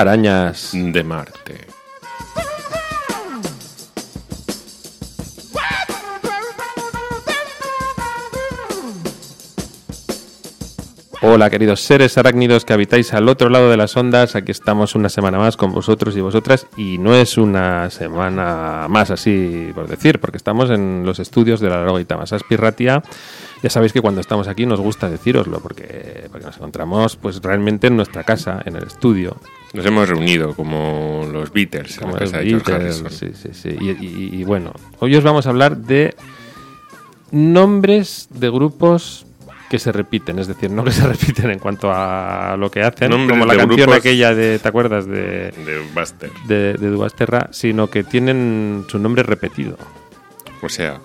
Arañas. de Marte. Hola queridos seres arácnidos que habitáis al otro lado de las ondas, aquí estamos una semana más con vosotros y vosotras y no es una semana más así por decir, porque estamos en los estudios de la Logita Masas Pirratia. Ya sabéis que cuando estamos aquí nos gusta decíroslo porque, porque nos encontramos pues realmente en nuestra casa, en el estudio. Nos hemos reunido como los Beatles en Como la los casa de George Beatles, Harrison. sí, sí, sí. Y, y- y bueno, hoy os vamos a hablar de nombres de grupos que se repiten, es decir, no que se repiten en cuanto a lo que hacen, Nombres como la canción aquella de, ¿te acuerdas? De, De Buster. de, de Duasterra, sino que tienen su nombre repetido. O sea,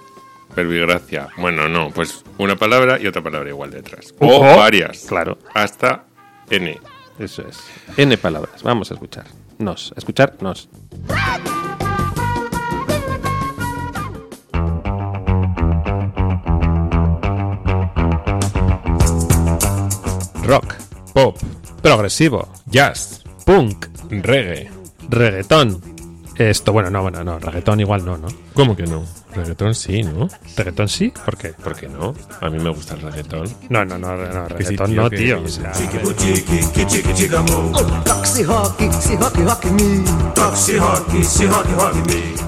verbigracia. Bueno, no, pues una palabra y otra palabra igual detrás. O varias. Claro, Hasta N. eso es. N palabras, vamos a escuchar. Nos, escuchar, nos. Rock, Pop, progresivo, jazz, punk, reggae. reggaetón. Esto, bueno, no, bueno, no, reggaetón igual no, ¿no? ¿Cómo que no? Reggaetón sí, ¿no? ¿Reggaetón sí? ¿Por qué? ¿Por qué no? A mí me gusta el reggaetón. No, no, no, no, sí, reggaetón tío, no, que- tío. que- o sea.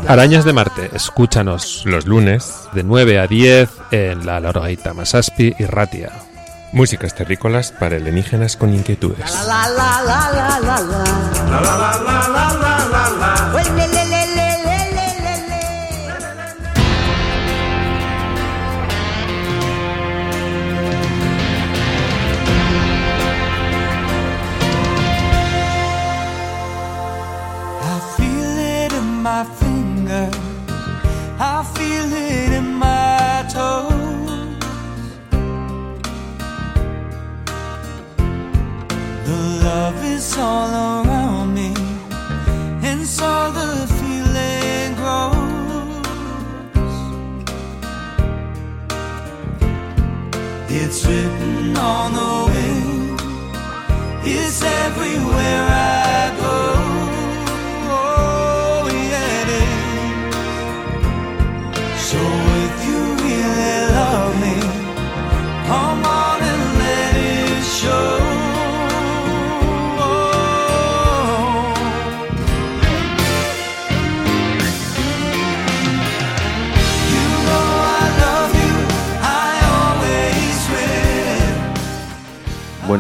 Arañas de Marte, escúchanos Los lunes, de 9 a 10 en la Lorgaita Masaspi y Ratia. músicas terrícolas para alienígenas con inquietudes. La la la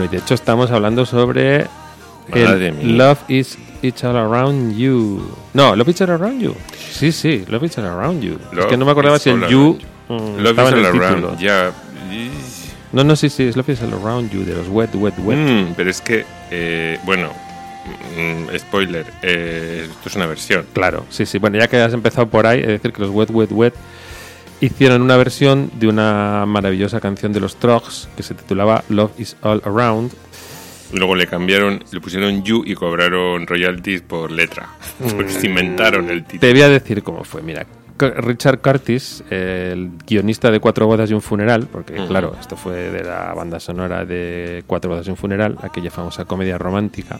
de hecho estamos hablando sobre el. Love is It's All Around You. No, Love is All Around You. Sí, sí, Love is All Around You. es Love que no me acordaba si el You mm, Love estaba is en el all título. around. Ya. No, no, sí, sí, es Love is All Around You de los Wet, Wet, Wet. Mm, pero es que, eh, bueno, mm, spoiler, eh, esto es una versión. Claro, sí, sí. Bueno, ya que has empezado por ahí, es decir que los Wet, Wet, Wet hicieron una versión de una maravillosa canción de los Trogs que se titulaba Love is All Around. Y luego le cambiaron, le pusieron You y cobraron royalties por letra. Porque se inventaron el título. Te voy a decir cómo fue. Mira, Richard Curtis, el guionista de Cuatro bodas y un funeral, porque claro, esto fue de la banda sonora de Cuatro bodas y un funeral, aquella famosa comedia romántica,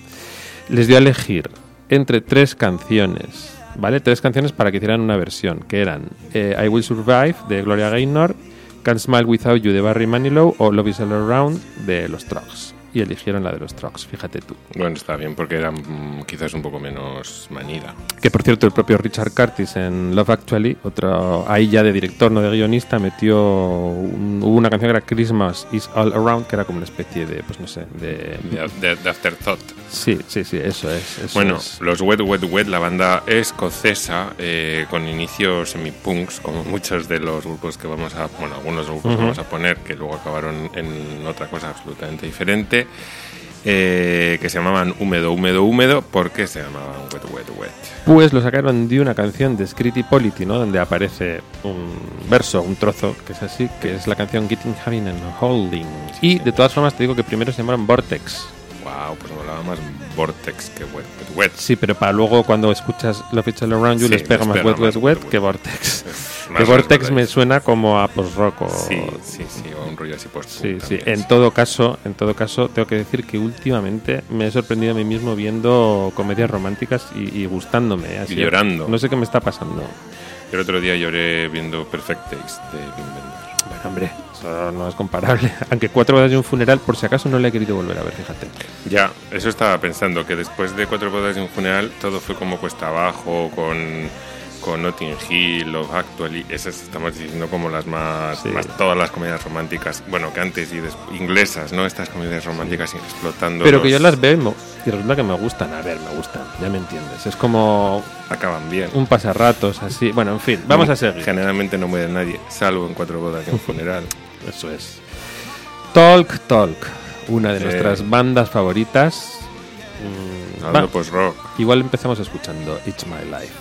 les dio a elegir entre tres canciones, ¿vale? Tres canciones para que hicieran una versión, que eran eh, I Will Survive de Gloria Gaynor, Can't Smile Without You de Barry Manilow o Love Is All Around de los Trogs. Y eligieron la de los Trogs, fíjate tú. Bueno, está bien, porque era mm, quizás un poco menos manida. Que por cierto, el propio Richard Curtis en Love Actually, otro ahí ya de director, no de guionista, metió un- hubo una canción que era Christmas is All Around, que era como una especie de, pues no sé, de. De, de- de Afterthought. Sí, sí, sí, eso es. eso Bueno, es. los Wet Wet Wet, la banda escocesa, eh, con inicios semi-punks, como muchos de los grupos que vamos a, bueno, algunos grupos que vamos a poner, que luego acabaron en otra cosa absolutamente diferente, eh, que se llamaban Húmedo, Húmedo, Húmedo, ¿por qué se llamaban Wet Wet Wet? Pues lo sacaron de una canción de Scritti Polity, ¿no? Donde aparece un verso, un trozo, que es así, que es la canción Getting Having and Holding. Y de todas formas te digo que primero se llamaron Vortex. Wow. pues molaba más Vortex que Wet Wet. Wet. Sí, pero para luego cuando escuchas Love It's All Around You Sí, les pega más Wet Wet Wet que. Vortex. Que Vortex me suena como a post-rock o... Sí, sí, sí, o un rollo así post Sí, sí. En todo caso, en todo caso, tengo que decir que últimamente me he sorprendido a mí mismo viendo comedias románticas y, y gustándome. ¿eh? Así, Y llorando. No sé qué me está pasando. El otro día lloré viendo Perfect Taste de Wim. Bueno, hombre, eso no es comparable. Aunque cuatro bodas de un funeral, por si acaso no le he querido volver a ver, fíjate. Ya, eso estaba pensando, que después de Cuatro bodas y un funeral, todo fue como cuesta abajo, con, con Notting Hill, Love Actually, esas estamos diciendo como las más, Sí. más todas las comedias románticas, bueno, que antes y después, inglesas, ¿no? Estas comedias románticas explotando. Pero que yo las veo y, y resulta que me gustan. A ver, me gustan, ya me entiendes. Es como Acaban bien. un pasarratos, así. Bueno, en fin, vamos a seguir. Generalmente no muere nadie, salvo en Cuatro bodas y un funeral. Eso es. Talk Talk, una de Sí. nuestras bandas favoritas. Mm, Hablando post-rock. igual empezamos escuchando It's My Life.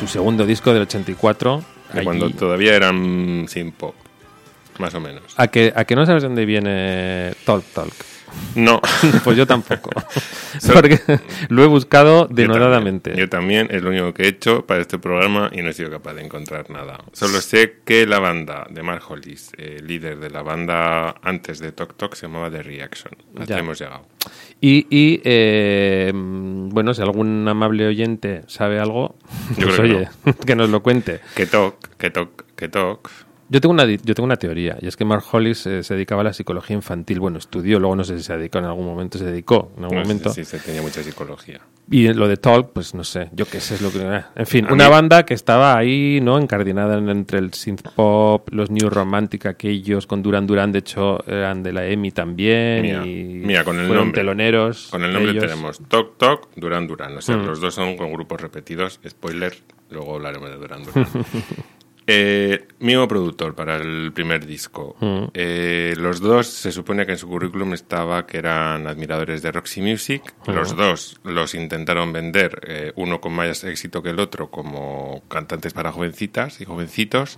Su segundo disco del 84. De allí- cuando todavía eran sin pop, más o menos. ¿A que, ¿A que no sabes dónde viene Talk Talk? No. Pues yo tampoco. Porque lo he buscado Yo denodadamente. también, Yo también, es lo único que he hecho para este programa y no he sido capaz de encontrar nada. Solo sé que la banda de Mark Hollis, eh, líder de la banda antes de Tok Tok, se llamaba The Reaction. Hasta Ya. hemos llegado. Y, y, eh, bueno, si algún amable oyente sabe algo, Yo pues creo que que nos lo cuente. Que Tok, que Tok, que Tok. Yo tengo una, yo tengo una teoría, y es que Mark Hollis eh, se dedicaba a la psicología infantil. Bueno, estudió, luego no sé si se dedicó en algún momento, se dedicó en algún No sé momento. si se tenía mucha psicología. Y lo de Talk, pues no sé, yo qué sé es lo que... eh, En fin, A una mí- banda que estaba ahí, ¿no? Encardinada en- entre el synth pop, los New Romantic, aquellos con Duran Duran, de hecho, eran de la EMI también. Mira, y mira, con el nombre. teloneros. Con el nombre ellos. tenemos Tok Tok, Duran Duran. O sea, Mm. los dos son con grupos repetidos. Spoiler, luego hablaremos de Duran Duran. Eh, mismo productor para el primer disco. Mm. Eh, los dos se supone que en su currículum estaba que eran admiradores de Roxy Music. Los dos los intentaron vender, eh, uno con más éxito que el otro, como cantantes para jovencitas y jovencitos.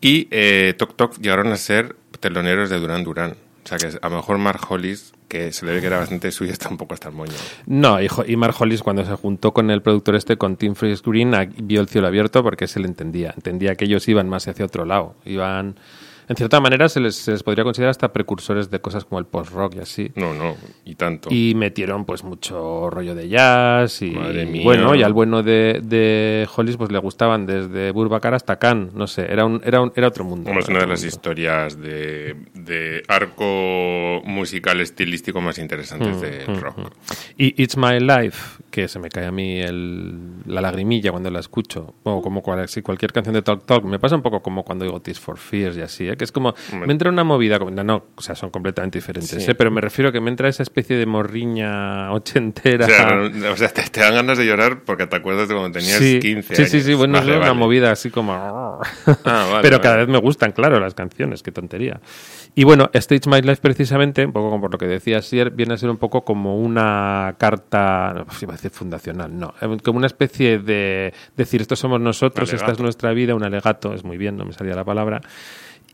Y eh, Tok Tok llegaron a ser teloneros de Duran Duran. O sea que a lo mejor Mark Hollis, que se le ve que era bastante suyo, está un poco hasta el moño. No, y, y Mark Hollis cuando se juntó con el productor este, con Tim Freeze Green, vio el cielo abierto porque se le entendía. Entendía que ellos iban más hacia otro lado. Iban, en cierta manera, se les, se les podría considerar hasta precursores de cosas como el post-rock y así. No, no, y tanto. Y metieron pues mucho rollo de jazz y Madre mía. bueno, y al bueno de, de Hollis pues le gustaban desde Burbacar hasta Cannes, no sé, era un, era un, era otro mundo. Como es una de las mundo. historias de, de arco musical estilístico más Mm, interesantes de rock. Y It's My Life, que se me cae a mí el- la lagrimilla cuando la escucho, o como cual- si cualquier canción de Talk Talk, me pasa un poco como cuando digo Tears for Fears y así, ¿eh? que es como, me entra una movida, como- no, no, o sea, son completamente diferentes, Sí. ¿eh? pero me refiero que me entra esa especie de morriña ochentera. O sea, no- o sea, te, te dan ganas de llorar porque te acuerdas de cuando tenías sí, 15 sí, años. sí, sí, bueno, Vale, es una vale. movida así como... Ah, vale, Pero cada vez me gustan, claro, las canciones, qué tontería. Y bueno, Stage My Life precisamente, un poco como por lo que decía Sier, viene a ser un poco como una carta, no, pues iba a decir fundacional, no, eh, como una especie de decir, esto somos nosotros, esta es nuestra vida, un alegato, es muy bien, no me salía la palabra.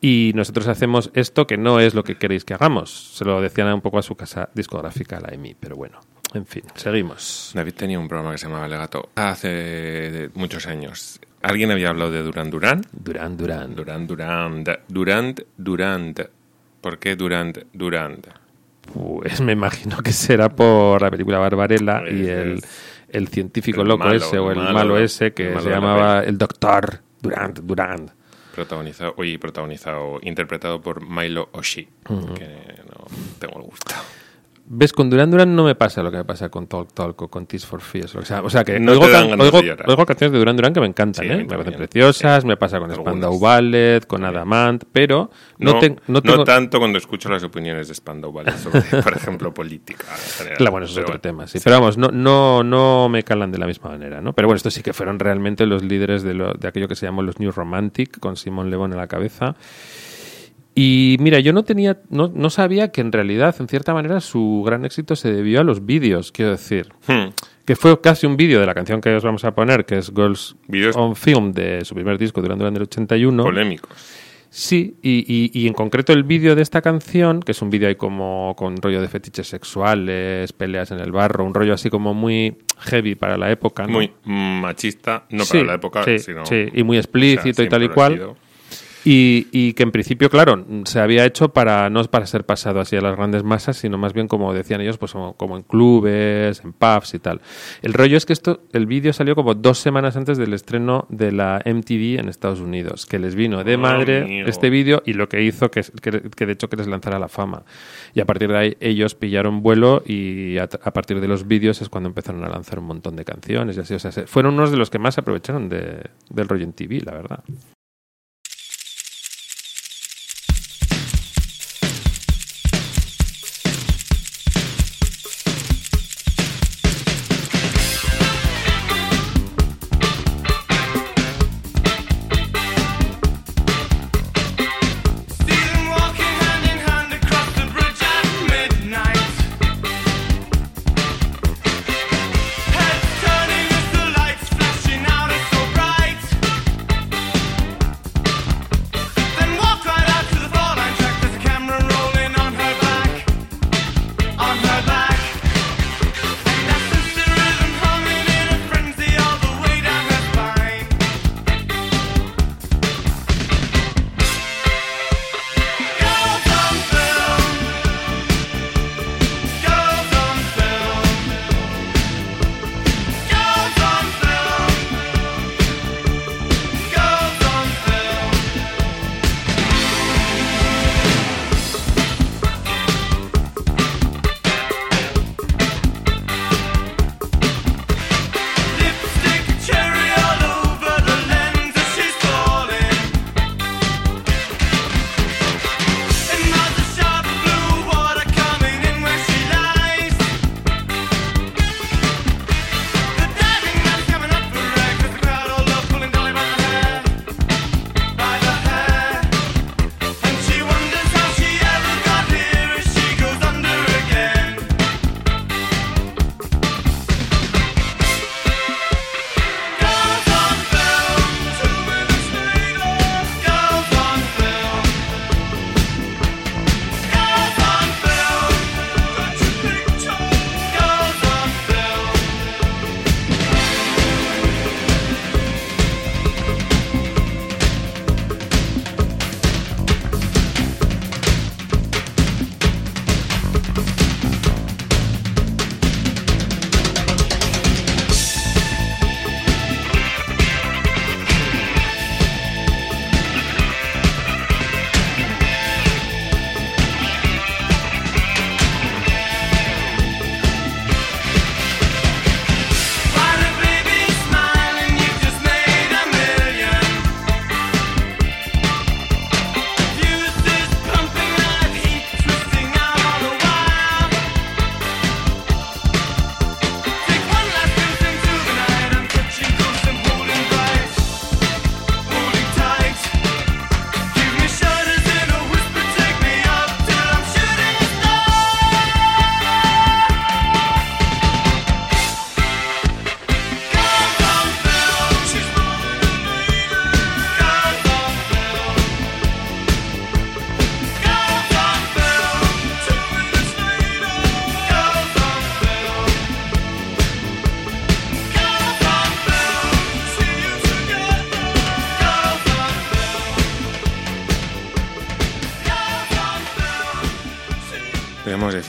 Y nosotros hacemos esto que no es lo que queréis que hagamos. Se lo decían un poco a su casa discográfica, la EMI, pero bueno, en fin, seguimos. David tenía un programa que se llamaba Legato hace muchos años. ¿Alguien había hablado de Duran Duran? Durán, Durán. Duran Duran. Durant Durant. ¿Por qué Durant Durant? Pues me imagino que será por la película Barbarella y el, el científico el loco malo, ese o el malo, malo, ese que malo se llamaba el doctor Durant Durant. Protagonizado, oye, protagonizado, interpretado por Milo Oshii, que no tengo el gusto. ¿Ves? Con Duran Duran no me pasa lo que me pasa con Talk Talk o con Tears for Fears. O sea, o sea que No oigo, can- oigo- oigo canciones de Duran Duran que me encantan, Sí, ¿eh? Me parecen preciosas, Sí. me pasa con Algunas. Spandau Ballet, con Adamant, pero no, No, no no tengo... tanto cuando escucho las opiniones de Spandau Ballet sobre, por ejemplo, política. en general. Claro, bueno, eso es otro bueno, tema, sí. Pero vamos, no, no, no me calan de la misma manera, ¿no? Pero bueno, estos sí que fueron realmente los líderes de, lo- de aquello que se llamó los New Romantic, con Simón Lebón a la cabeza. Y mira, yo no tenía, no, no sabía que en realidad, en cierta manera, su gran éxito se debió a los vídeos, quiero decir. Hmm. Que fue casi un vídeo de la canción que os vamos a poner, que es Girls Vídeos- on Film, de su primer disco, Durante el 81. Polémicos. Sí, y, y- y en concreto el vídeo de esta canción, que es un vídeo ahí como con rollo de fetiches sexuales, peleas en el barro, un rollo así como muy heavy para la época. ¿no? Muy machista, no Sí, para la época, sí, sino. sí, y muy o sea, explícito y tal y cual. Y, y que en principio, claro, se había hecho para no para ser pasado así a las grandes masas, sino más bien como decían ellos, pues como, como en clubes, en pubs y tal. El rollo es que esto, el vídeo salió como dos semanas antes del estreno de la MTV en Estados Unidos, que les vino de madre este vídeo y lo que hizo que, que, que de hecho que les lanzara la fama. Y a partir de ahí ellos pillaron vuelo y a, a partir de los vídeos es cuando empezaron a lanzar un montón de canciones y así. O sea, se- fueron unos de los que más aprovecharon de, del rollo en TV, la verdad.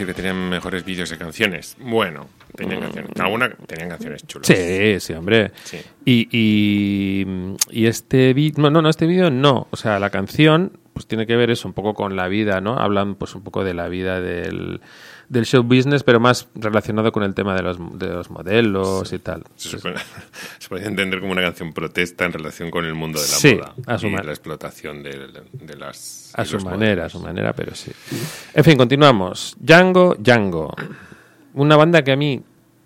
Decir que tenían mejores vídeos que canciones. Bueno, tenían canciones. Alguna tenían canciones chulas. Sí, sí, hombre. Sí. Y, y, y este vídeo, no, no, no, este vídeo no. O sea, la canción, pues tiene que ver eso un poco con la vida, ¿no? Hablan, pues un poco de la vida del, del show business, pero más relacionado con el tema de los, de los modelos y tal. Se, supone- se podría entender como una canción protesta en relación con el mundo de la Sí, moda a su y la explotación de, de las A de su manera, a su manera, pero sí. En fin, continuamos. Django, Django. Una banda que a mí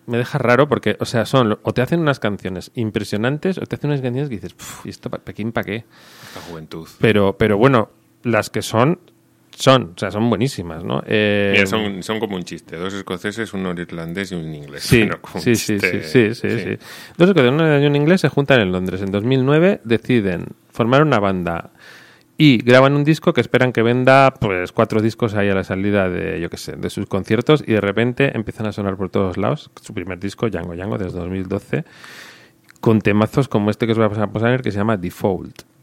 me deja raro porque, o sea, son o te hacen unas canciones impresionantes o te hacen unas canciones que dices, "Puf, ¿y esto pa- Pekín para qué? La juventud. Pero, pero bueno, las que son, son, o sea, son buenísimas, ¿no? Eh, Mira, son, son como un chiste. Dos escoceses, uno irlandés y un inglés. Sí, un sí, sí, sí, sí, sí. Dos una y un inglés se juntan en Londres. En 2009 deciden formar una banda y graban un disco que esperan que venda pues cuatro discos ahí a la salida de, yo qué sé, de sus conciertos y de repente empiezan a sonar por todos lados. Su primer disco, Django Django, desde 2012, con temazos como este que os voy a pasar que se llama Default.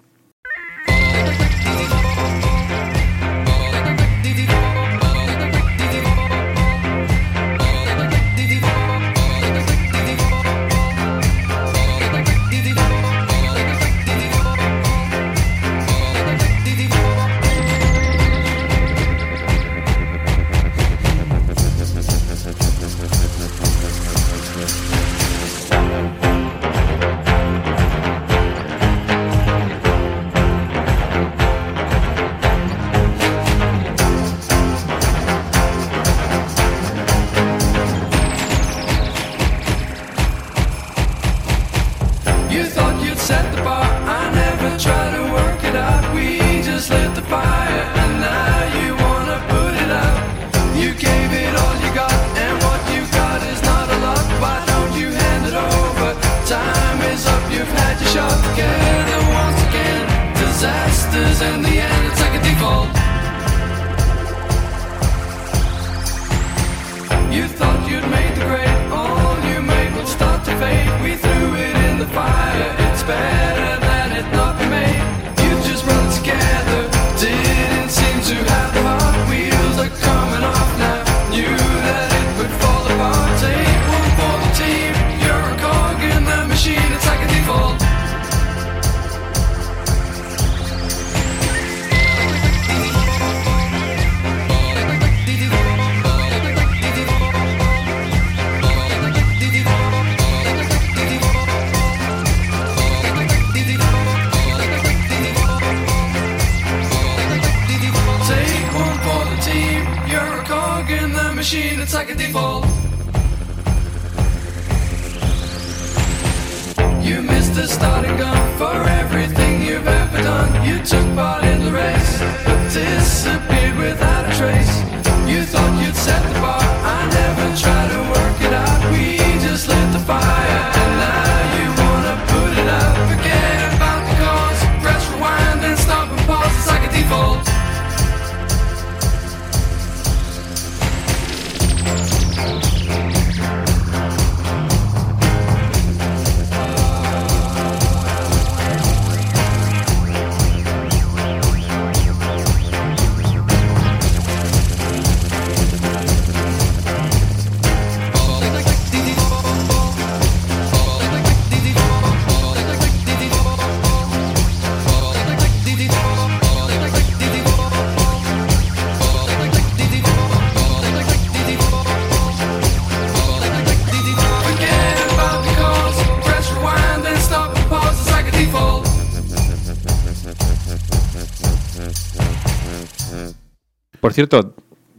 Por cierto,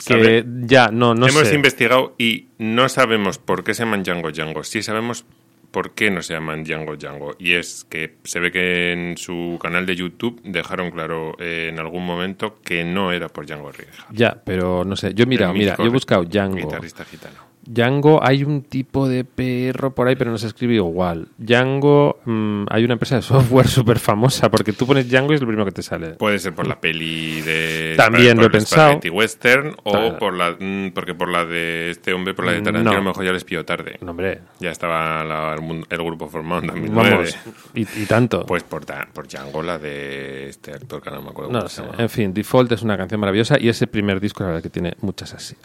que ya, no, no Hemos sé. investigado y no sabemos por qué se llaman Django Django. Sí sabemos por qué no se llaman Django Django. Y es que se ve que en su canal de YouTube dejaron claro eh, en algún momento que no era por Django Reinhardt. Ya, pero no sé. Yo he mirado, El mira, yo he buscado Django. Guitarrista gitano. Django hay un tipo de perro por ahí, pero no se escribe igual. Django, mm, hay una empresa de software súper famosa, porque tú pones Django y es lo primero que te sale. Puede ser por la peli de También por lo he pensado. Western o Claro. por la mm, porque por la de este hombre por la de No. Tarantino a lo mejor ya les pilló tarde. No, hombre, Ya estaba la- el, grupo formado 2009. vamos, y, y tanto. Pues por, por Django, la de este actor que no me acuerdo No cómo sé. se llama. En fin, Default es una canción maravillosa y ese primer disco, la verdad, que tiene muchas así.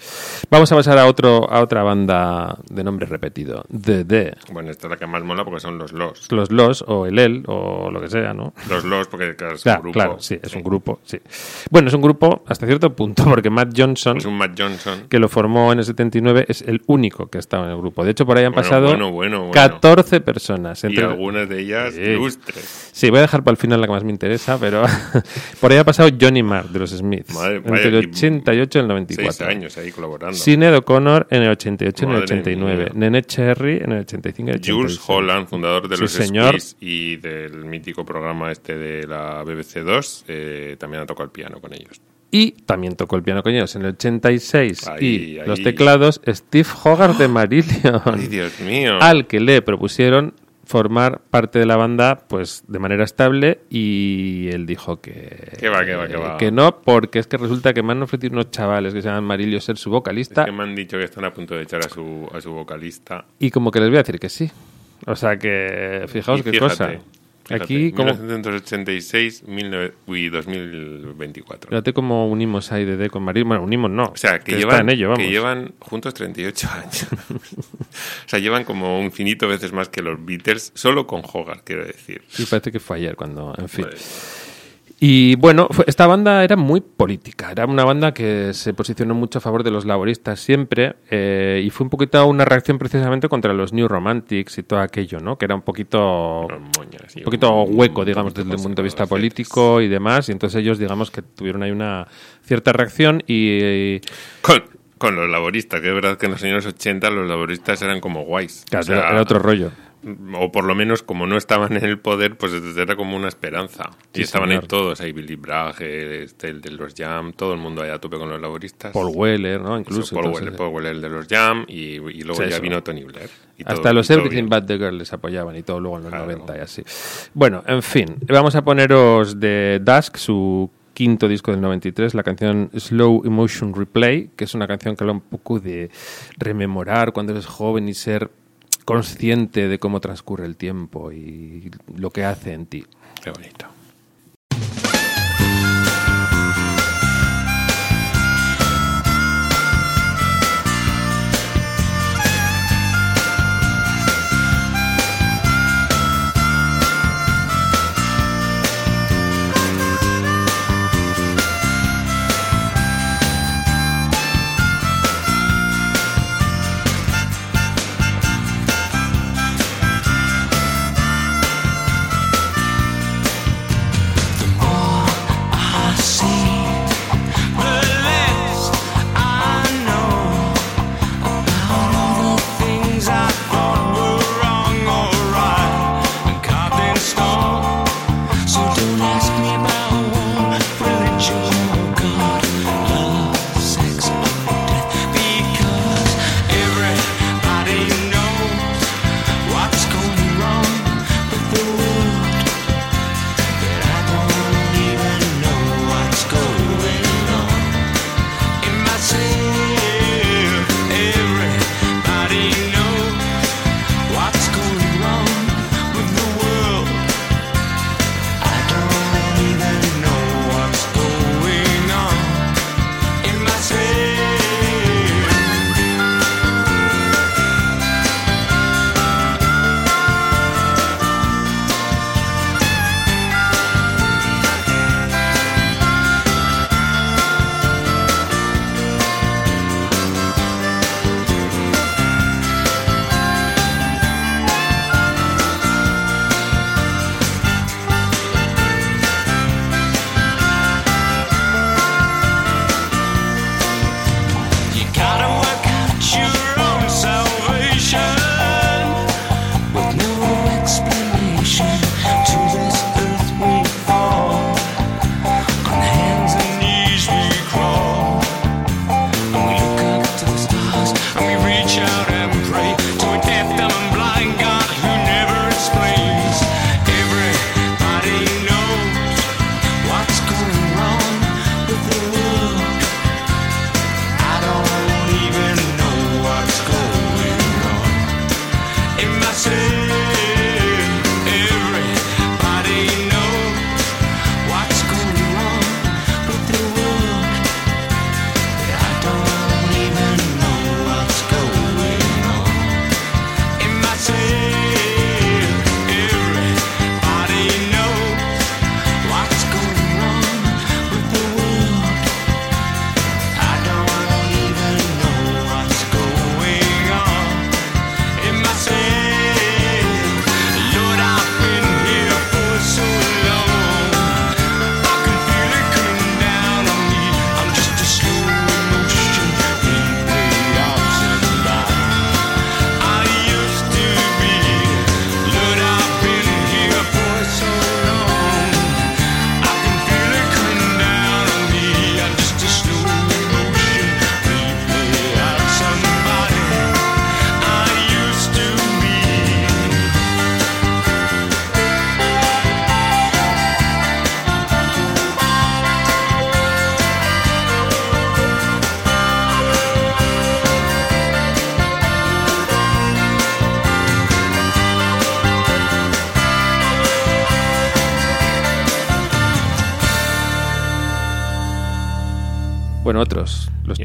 Vamos a pasar a otro a otra banda de nombre repetido, The The. Bueno, esta es la que más mola porque son los Los. Los Los o el El o lo que sea, ¿no? Los Los porque claro, es Claro, un grupo. claro, sí, es un grupo, sí. Bueno, es un grupo hasta cierto punto, porque Matt Johnson, Es un Matt Johnson. que lo formó en el 79, es el único que estaba en el grupo. De hecho, por ahí han Bueno, pasado bueno, bueno, bueno. 14 personas. Y Entre... algunas de ellas Sí. ilustres. Sí, voy a dejar para el final la que más me interesa, pero por ahí ha pasado Johnny Marr de los Smiths. Madre- entre vaya el equipo. 88 y el 94. Seis años ahí colaborando. Sinead O'Connor en el 88 y el Madre 89. mía. Nene Cherry en el 85 y el 86. Jules Holland, fundador de Sí, los señor. Squeeze y del mítico programa este de la BBC 2, eh, también ha tocado el piano con ellos. Y también tocó el piano con ellos en el 86. Ahí, y ahí. los teclados Steve Hogarth de Marillion. ¡Ay, Dios mío! al que le propusieron formar parte de la banda pues de manera estable y él dijo que Que va, que va, que va. que no porque es que resulta que me han ofrecido unos chavales que se llaman Marilio ser su vocalista que me han dicho que están a punto de echar a su, a su vocalista. y como que les voy a decir que sí o sea que fijaos Y qué fíjate, cosa fíjate, aquí como 1986 19 uy, 2024. fíjate cómo unimos a IDD con Marilio bueno unimos no O sea, que, está llevan, en ello vamos que llevan juntos 38 años. o sea, llevan como un infinito veces más que los Beatles, solo con Hogarth, quiero decir. y parece que fue ayer cuando en fin Pues, Y bueno, esta banda era muy política, era una banda que se posicionó mucho a favor de los laboristas siempre eh, y fue un poquito una reacción precisamente contra los New Romantics y todo aquello, ¿no? Que era un poquito, y un poquito hueco, digamos, desde el punto de vista político y demás, y entonces ellos, digamos, que tuvieron ahí una cierta reacción y... Con, con los laboristas, que es verdad que en los años 80 los laboristas eran como guays. claro, O sea, era, era otro rollo. O por lo menos, como no estaban en el poder, pues era como una esperanza. Sí, y estaban señor. ahí todos, ahí Billy Bragg, eh, este, el de los Jam, todo el mundo ahí a tope con los laboristas. Paul Weller, ¿no? Eso, Incluso. Paul, entonces, Weller, Paul Weller, el de los Jam, y, y luego Sí, ya vino Tony Blair. y Hasta todo- los y Everything. But the Girl les apoyaban y todo luego en los Claro. 90 y así. Bueno, en fin, vamos a poneros de Dusk, su quinto disco del 93, la canción Slow Emotion Replay, que es una canción que habla un poco de rememorar cuando eres joven y ser consciente de cómo transcurre el tiempo y lo que hace en ti. Qué bonito.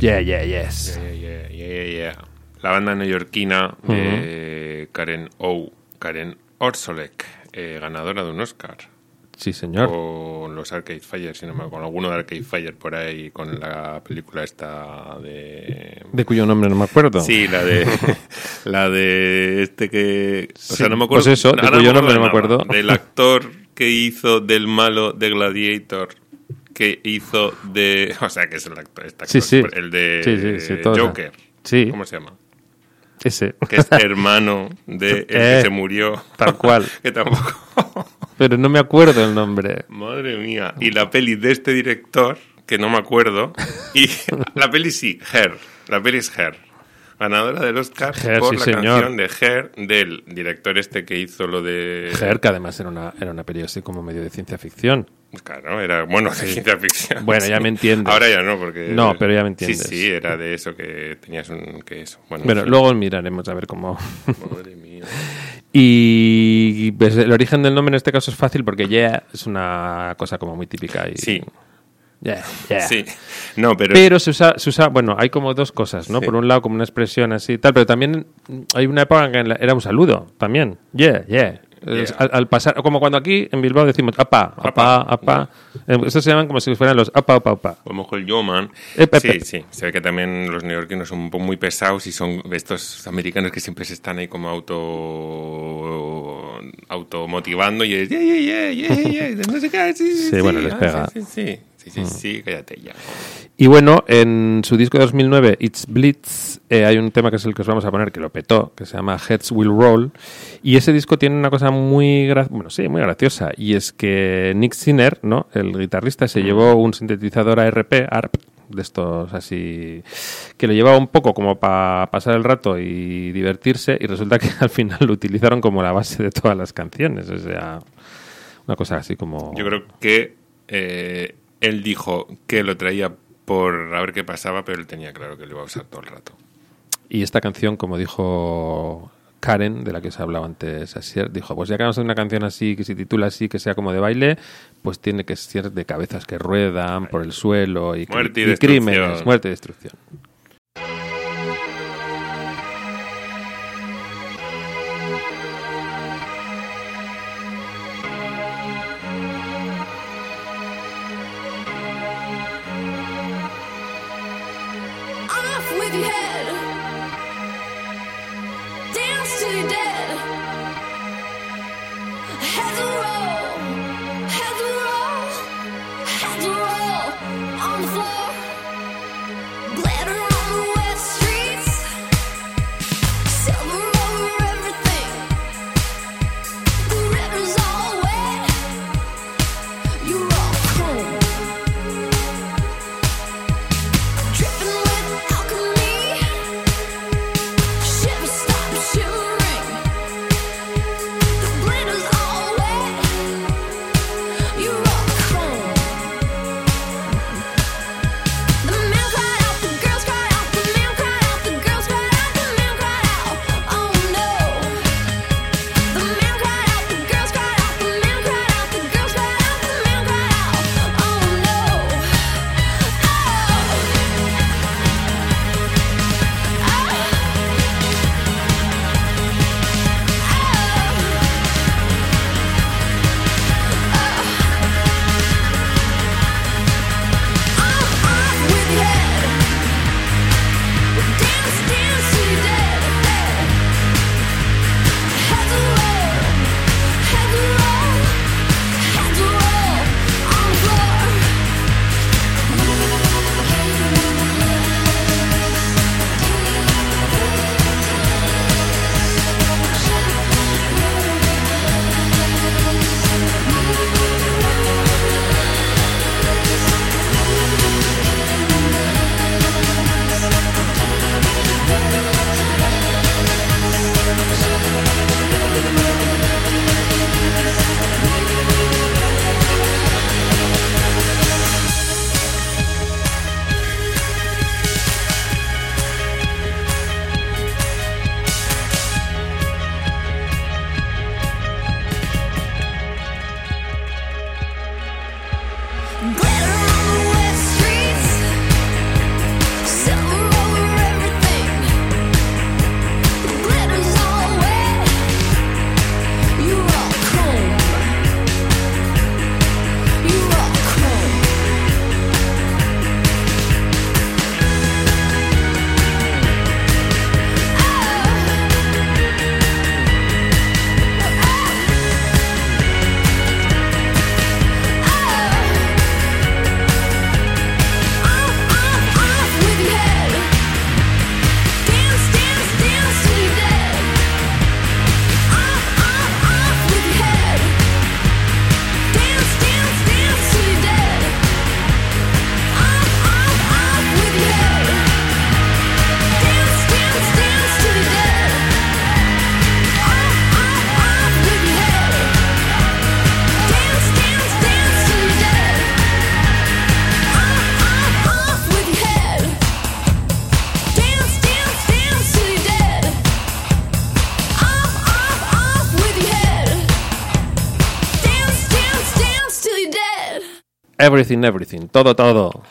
Yeah, Yeah, Yes. Yeah, yeah, yeah. La banda neoyorquina de Karen O. Karen Orsolek, eh, ganadora de un Oscar. Sí, señor. Con los Arcade Fire, si no me con alguno de Arcade Fire por ahí, con la película esta de... De cuyo nombre no me acuerdo. Sí, la de la de este que, o Sí, sea, no me acuerdo. pues eso, de cuyo nombre no me acuerdo. Del actor que hizo del malo de Gladiator, que hizo de, o sea, que es el actor, este Sí, actor, sí. el de Sí. Joker. Sí. ¿Cómo se llama? Ese. Que es hermano de el que Eh, se murió. tal cual. que tampoco. Pero no me acuerdo el nombre. Madre mía. Y la peli de este director, que no me acuerdo. Y la peli sí, Her. La peli es Her. Ganadora del Oscar Her, por sí, la señor. canción de Her del director este que hizo lo de. Her, que además era una, era una peli así como medio de ciencia ficción. Claro, era bueno de ciencia ficción. Bueno, ya me entiendes. Ahora ya no, porque. No, pero ya me entiendes. Sí, sí, era de eso que tenías un. que eso. Bueno, luego miraremos a ver cómo. Madre mía. Y pues, el origen del nombre en este caso es fácil porque yeah es una cosa como muy típica. Y, Sí. Yeah, yeah. Sí. No, pero. Pero se usa, se usa, bueno, hay como dos cosas, ¿no? Sí. Por un lado, como una expresión así y tal, pero también hay una época en que era un saludo, también. Yeah, yeah. Es- Al, al pasar, como cuando aquí en Bilbao decimos apa, apa, apa. Eh, Estos se llaman como si fueran los apa, apa, apa. A lo mejor el Yoman. Eh, pe- Sí, sí. Se ve que también los neoyorquinos son un poco muy pesados y son estos americanos que siempre se están ahí como auto automotivando y es yeah, yeah, yeah, yeah, yeah, yeah, no sé qué, sí, sí, Sí, bueno, sí, les ah, pega. Sí, sí, sí, sí, sí, sí, cállate ya. Y bueno, en su disco de 2009, It's Blitz, eh, hay un tema que es el que os vamos a poner, que lo petó, que se llama Heads Will Roll. Y ese disco tiene una cosa muy, bueno, sí, muy graciosa. Y es que Nick Sinner, ¿no? el guitarrista, se llevó un sintetizador ARP, ARP, de estos así, que lo llevaba un poco como para pasar el rato y divertirse. Y resulta que al final lo utilizaron como la base de todas las canciones. O sea, una cosa así como... Yo creo que eh, él dijo que lo traía por a ver qué pasaba, pero él tenía claro que lo iba a usar todo el rato. Y esta canción, como dijo Karen, de la que os hablaba antes, dijo, pues ya que vamos a hacer una canción así, que se titula así, que sea como de baile, pues tiene que ser de cabezas que ruedan por el suelo y, Muerte y y crímenes, muerte y destrucción. Everything, Everything, todo, todo.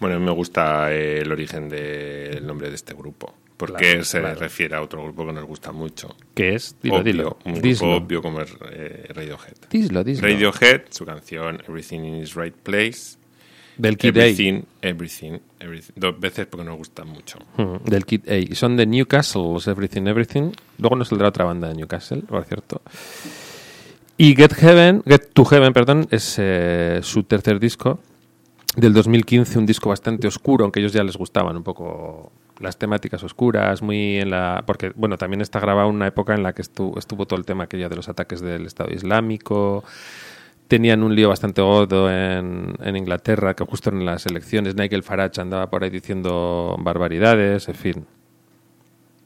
Bueno, me gusta eh, el origen del nombre de este grupo. Porque Claro, se claro. refiere a otro grupo que nos gusta mucho. ¿Qué es? Dilo, Obvio, dilo. Un grupo Dislo. obvio como es eh, Radiohead. Dislo, dislo. Radiohead, su canción Everything in its Right Place. Del Kid A. Everything, everything, everything. Dos veces porque nos gusta mucho. Mm, Del Kid A. Y son de Newcastle, los Everything, Everything. Luego nos saldrá otra banda de Newcastle, por cierto. Y Get Heaven, Get to Heaven, perdón, es eh, su tercer disco del 2015, un disco bastante oscuro, aunque a ellos ya les gustaban un poco las temáticas oscuras, muy en la... Porque, bueno, también está grabado en una época en la que estuvo, estuvo todo el tema aquello de los ataques del Estado Islámico, tenían un lío bastante gordo en Inglaterra, que justo en las elecciones Nigel Farage andaba por ahí diciendo barbaridades, en fin,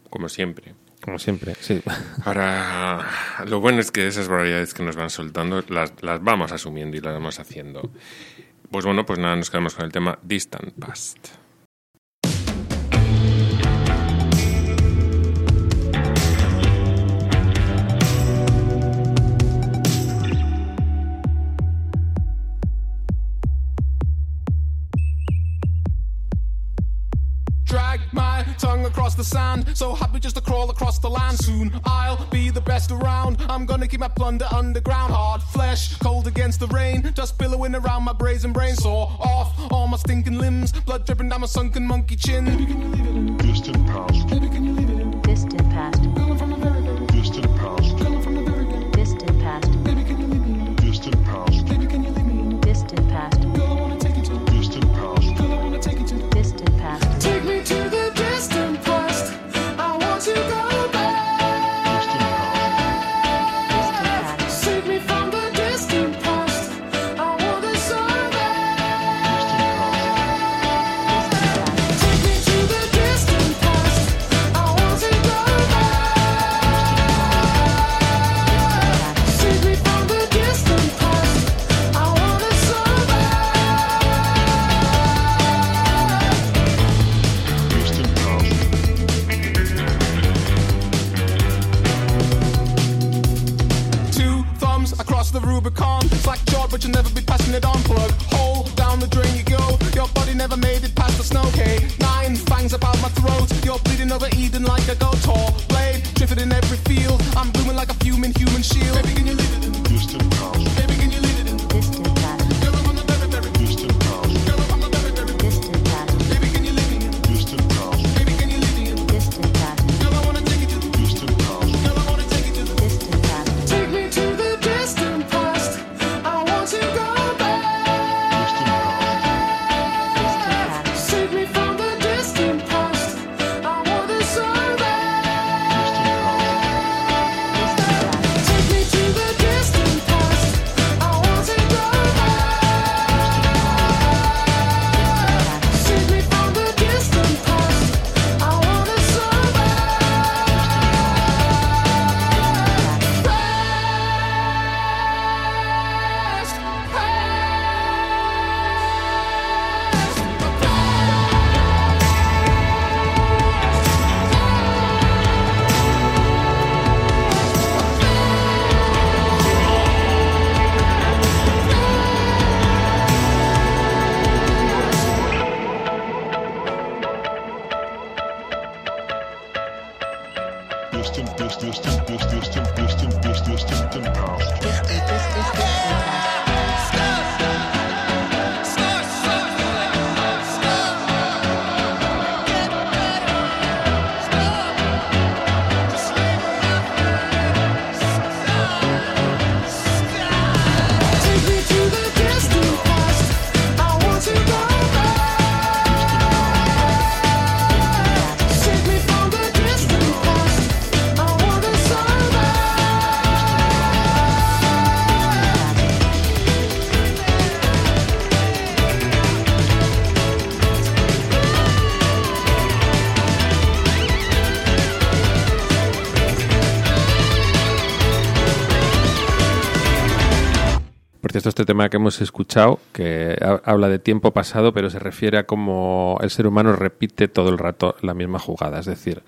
Como siempre. Como siempre, sí. Ahora, lo bueno es que esas barbaridades que nos van soltando las, las vamos asumiendo y las vamos haciendo. Pues bueno, pues nada, nos quedamos con el tema Distant Past. Across the sand, so happy just to crawl across the land. Soon I'll be the best around. I'm gonna keep my plunder underground. Hard flesh, cold against the rain, just billowing around my brazen brain. Saw off all my stinking limbs, blood dripping down my sunken monkey chin. Distant past. Distant but you'll never be passing it on. Plug hole down the drain you go. Your body never made it past the snow. K nine fangs about my throat. You're bleeding over Eden like a goat. Tall blade drifted in every field. I'm blooming like a fuming human shield. Baby, can you Cierto, este tema que hemos escuchado, que ha- habla de tiempo pasado, pero se refiere a cómo el ser humano repite todo el rato la misma jugada. Es decir,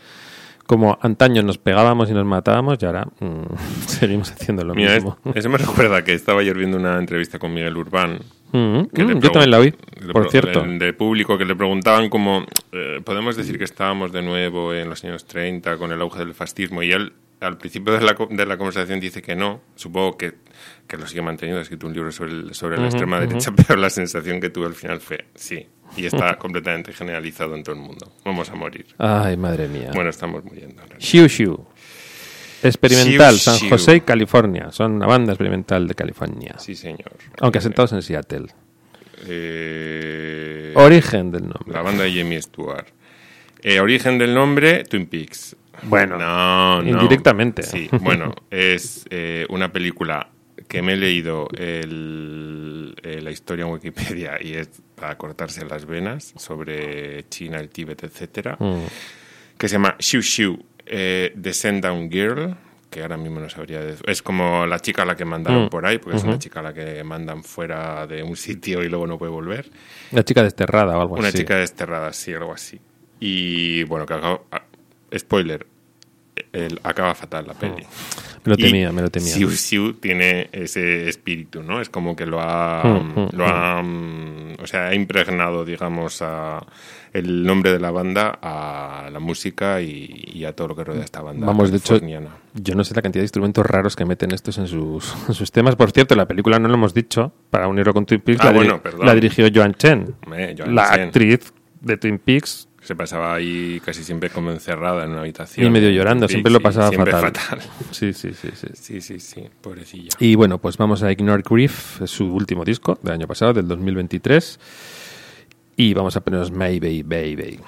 como antaño nos pegábamos y nos matábamos y ahora mm, seguimos haciendo lo Mira, es- mismo. eso me recuerda que estaba ayer viendo una entrevista con Miguel Urbán Mm, que mm, yo también la le por cierto. De, de público que le preguntaban como, eh, podemos decir que estábamos de nuevo en los años 30 con el auge del fascismo y él al principio de la, de la conversación dice que no, supongo que, que lo sigue manteniendo, ha escrito un libro sobre, el- sobre la extrema derecha, pero la sensación que tuve al final fue sí, y está completamente generalizado en todo el mundo, vamos a morir. Ay, madre mía. Bueno, estamos muriendo. Shiu Shiu. Experimental, San. José y California. Son una banda experimental de California. Sí, señor. Aunque asentados en Seattle. Eh, Origen del nombre. La banda de Jamie Stewart. Eh, origen del nombre, Twin Peaks. Bueno, no, no. indirectamente. Sí, bueno, es eh, una película que me he leído el- eh, la historia en Wikipedia y es para cortarse las venas sobre China, el Tíbet, etcétera, Mm. que se llama Xiu Xiu, eh, Down Girl, que ahora mismo no sabría decir. Es como la chica a la que mandaron Mm. por ahí, porque es una chica a la que mandan fuera de un sitio y luego no puede volver. La chica desterrada o algo Una así. chica desterrada, sí, algo así. Y bueno, que spoiler, acaba fatal la peli. Me lo Y temía, me lo temía. Siu Siu tiene ese espíritu, ¿no? Es como que lo ha, Mm, mm, lo ha, mm, o sea, ha impregnado, digamos, a el nombre de la banda a la música y, y a todo lo que rodea esta banda. Vamos, de hecho, yo no sé la cantidad de instrumentos raros que meten estos en sus, en sus temas. Por cierto, la película no lo hemos dicho, para unirlo con Twin Peaks, Ah, la, perdón. dirigió Joan Chen, Joan la Chen. actriz de Twin Peaks. Se pasaba ahí casi siempre como encerrada en una habitación. Y medio llorando, Sí, siempre lo pasaba siempre fatal. Sí, sí, sí, sí. Sí, sí, sí, pobrecilla. Y bueno, pues vamos a Ignore Grief, su último disco del año pasado, del 2023. Y vamos a ponernos Maybe Baby.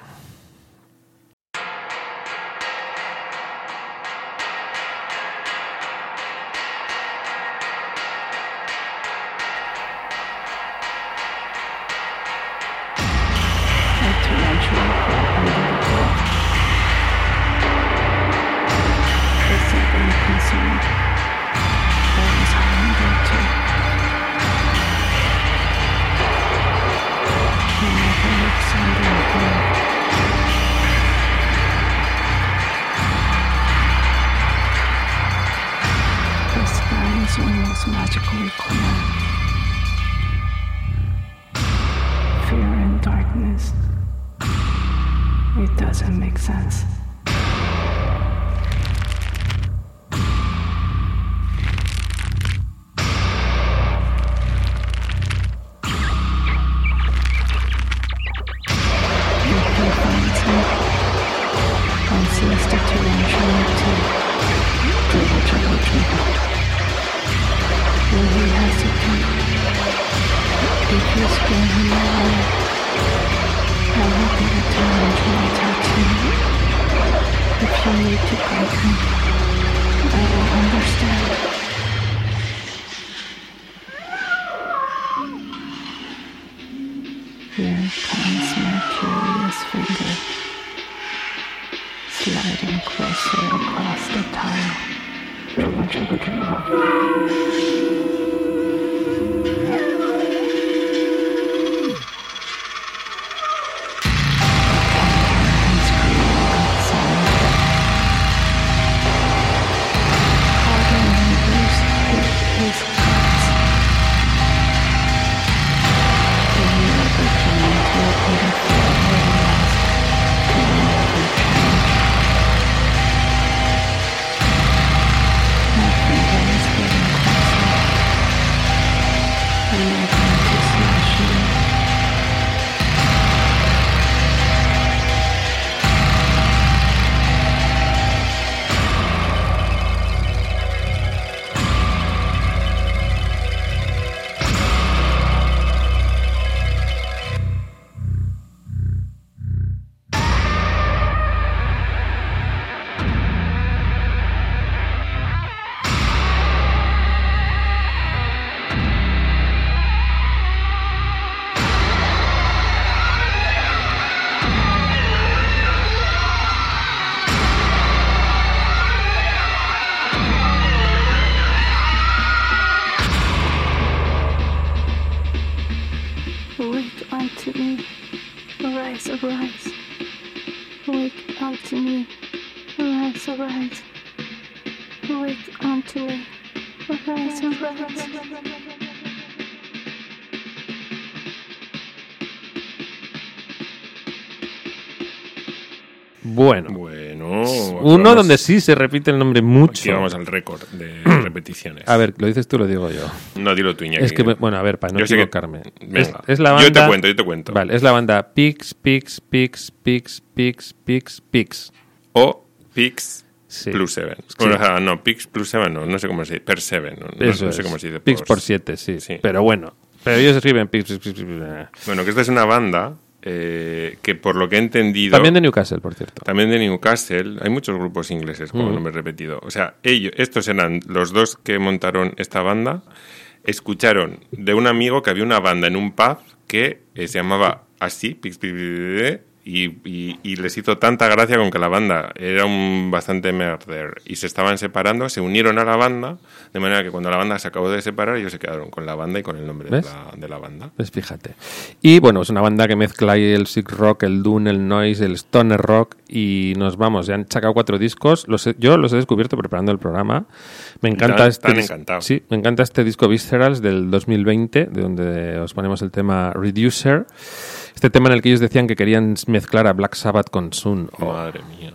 Here comes my curious finger, sliding closer across the tile. Uno donde sí se repite el nombre mucho. Aquí vamos al récord de repeticiones. A ver, lo dices tú, lo digo yo. No, dilo tú, Iñaki. Es que, bueno, a ver, para no Yo que- equivocarme. Venga. Es, es la banda... Yo te cuento, yo te cuento. Vale, es la banda Pix, Pix, Pix, Pix, Pix, Pix, Pix. O Pix Sí. plus 7. Sí. O no, Pix plus 7 no, no sé cómo se dice. Per 7, no, Eso no sé cómo se dice. Pix por 7, sí. Sí. Pero bueno, pero ellos escriben Pix, Pix, Pix. Bueno, que esta es una banda eh, que por lo que he entendido... También de Newcastle, por cierto. También de Newcastle. Hay muchos grupos ingleses, como no me he repetido. O sea, ellos, estos eran los dos que montaron esta banda. Escucharon de un amigo que había una banda en un pub que eh, se llamaba así, y, y- y les hizo tanta gracia con que la banda era un bastante merder y se estaban separando, se unieron a la banda, de manera que cuando la banda se acabó de separar, ellos se quedaron con la banda y con el nombre de la, de la banda. Pues fíjate. Y bueno, es una banda que mezcla ahí el sick rock, el dune, el noise, el stoner rock y nos vamos. Ya han sacado cuatro discos. Los he- yo los he descubierto preparando el programa. Me encanta Están- este están encantados. Sí, me encanta este disco Viscerals del 2020, de donde os ponemos el tema Reducer. Este tema en el que ellos decían que querían mezclar a Black Sabbath con Sun. Madre mía.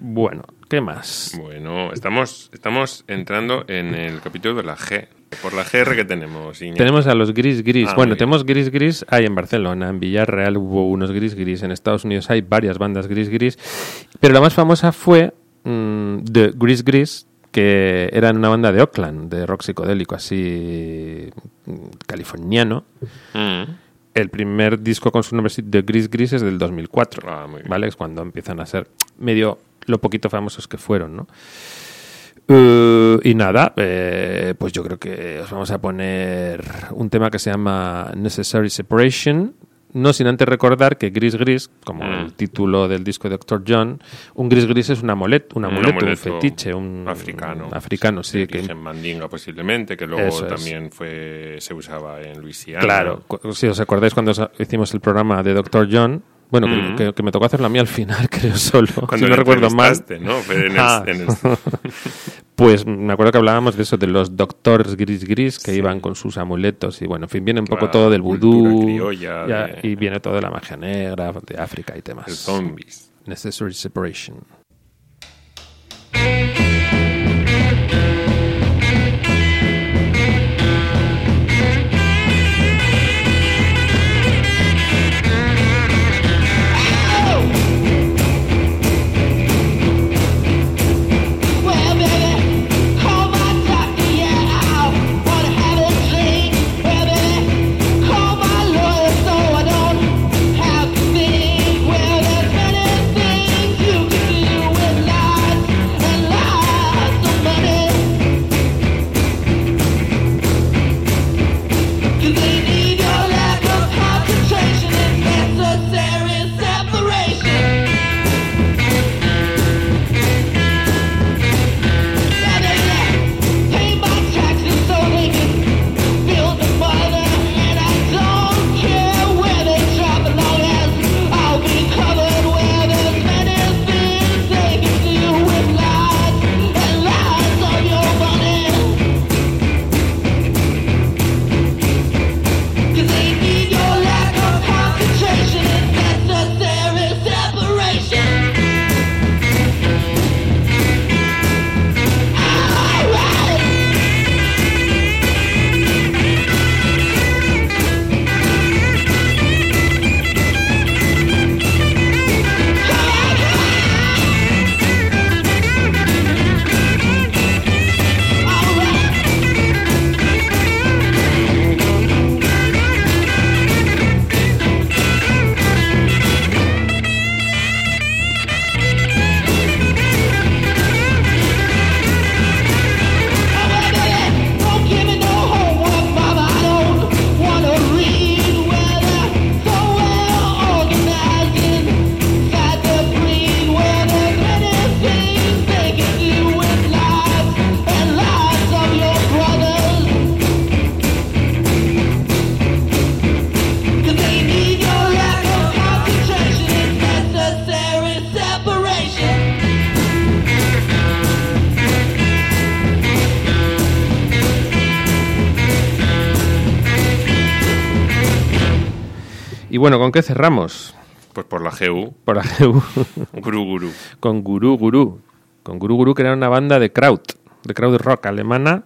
Bueno, ¿qué más? Bueno, estamos, estamos entrando en el capítulo de la G. Por la GR que tenemos, Iñaki. Tenemos a los gris gris. Ah, bueno, tenemos gris gris. Hay en Barcelona, en Villarreal hubo unos gris gris. En Estados Unidos hay varias bandas gris gris. Pero la más famosa fue mm, The Gris Gris, que eran una banda de Oakland, de rock psicodélico, así mm, californiano. Mm. El primer disco con su nombre The Gris Gris es del 2004, Ah, muy bien. ¿vale? Es cuando empiezan a ser medio lo poquito famosos que fueron, ¿no? Eh, y nada, eh, pues yo creo que os vamos a poner un tema que se llama Necessary Separation. No sin antes recordar que Gris Gris, como Mm. el título del disco de Dr. John, un Gris Gris es un amuleto, un, Un amuleto, un fetiche, un africano. africano, sí, De que origen mandinga posiblemente, que luego es. también fue se usaba en Luisiana. Claro, si os acordáis cuando os- hicimos el programa de Dr. John, bueno, que- Mm. que, que me tocó hacerlo a mí al final, creo solo, Cuando si no recuerdo mal. en el- en el- pues me acuerdo que hablábamos de eso, de los doctores gris gris que Sí. iban con sus amuletos y bueno, en fin, viene un poco todo del vudú criolla ya, de- y viene todo de la magia negra, de África y temas. el zombies. Necessary Separation. ¿Con qué cerramos? Pues por la GU, Por la GU. Guru Guru. con Guru Guru. Con Guru Guru, que era una banda de kraut, de kraut rock alemana.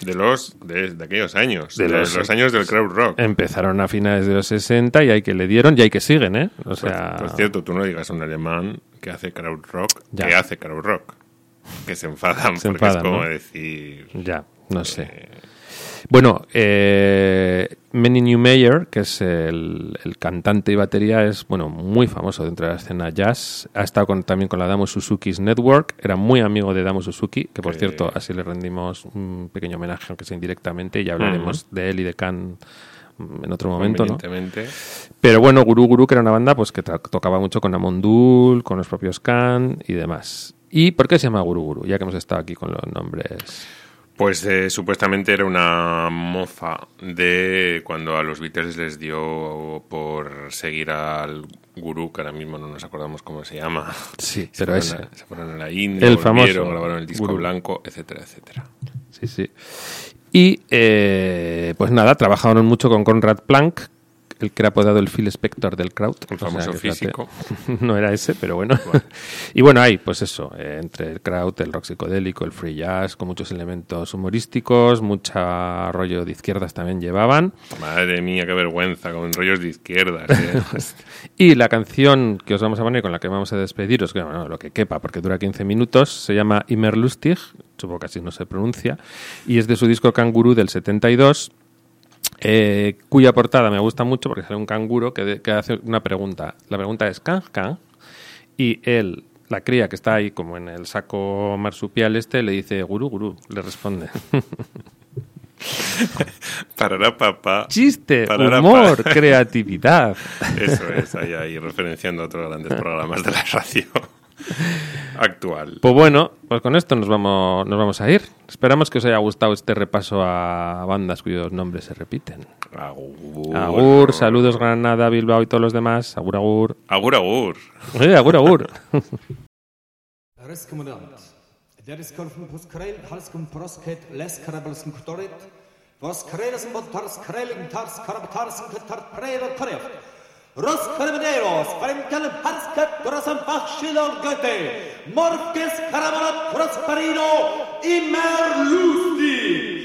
De los de, de aquellos años, De de, los- los, años del crowd rock. Empezaron a finales de los 60 y hay que le dieron y hay que siguen, ¿eh? O Pues- sea, pues, cierto, tú no digas a un alemán que hace crowd rock, Ya. que hace crowd rock. Que se enfadan Se porque enfadan, es como ¿no? decir... ya, no sé. Bueno, eh, Manny Newmeyer, que es el, el cantante y batería, es bueno muy famoso dentro de la escena jazz. Ha estado con- también con la Damo Suzuki's Network. Era muy amigo de Damo Suzuki, que por Sí. cierto, así le rendimos un pequeño homenaje, aunque sea indirectamente. Ya hablaremos de él y de Khan mm, en otro momento, ¿no? Pero bueno, Guru Guru, que era una banda pues que tocaba mucho con Amondul, con los propios Khan y demás. ¿Y por qué se llama Guru Guru? Ya que hemos estado aquí con los nombres. Pues eh, supuestamente era una mofa de cuando a los Beatles les dio por seguir al gurú, que ahora mismo no nos acordamos cómo se llama. Sí, Se pero fueron ese. a- se fueron a la India, El famoso grabaron el disco gurú. blanco, etcétera, etcétera. Sí, sí. Y eh, pues nada, trabajaron mucho con Conrad Planck, el que era apodado el Phil Spector del crowd. El famoso físico. no era ese, pero bueno. y bueno, hay, pues eso, eh, entre el crowd, el rock psicodélico, el free jazz, con muchos elementos humorísticos, mucha rollo de izquierdas también llevaban. Madre mía, qué vergüenza, con rollos de izquierdas. ¿eh? Y la canción que os vamos a poner, con la que vamos a despediros, que bueno, lo que quepa, porque dura 15 minutos, se llama Immer Lustig, supongo que así no se pronuncia, y es de su disco Canguru del 72, eh, cuya portada me gusta mucho porque sale un canguro que, de- que hace una pregunta. La pregunta es ¿can, can? Y él, la cría que está ahí como en el saco marsupial este, le dice gurú, gurú, le responde. Parará papá. Chiste, Parará, humor, pa. creatividad. Eso es, ahí, ahí referenciando a otros grandes programas de la radio actual. Pues bueno, pues con esto nos vamos, nos vamos a ir. Esperamos que os haya gustado este repaso a bandas cuyos nombres se repiten. Agur. Agur, saludos Granada, Bilbao y todos los demás. Agur, agur. Agur, agur. Eh, agur, agur. Roscarmineros frente al Harscat Corazón Márquez Carabalot Prosperino y Merlusti.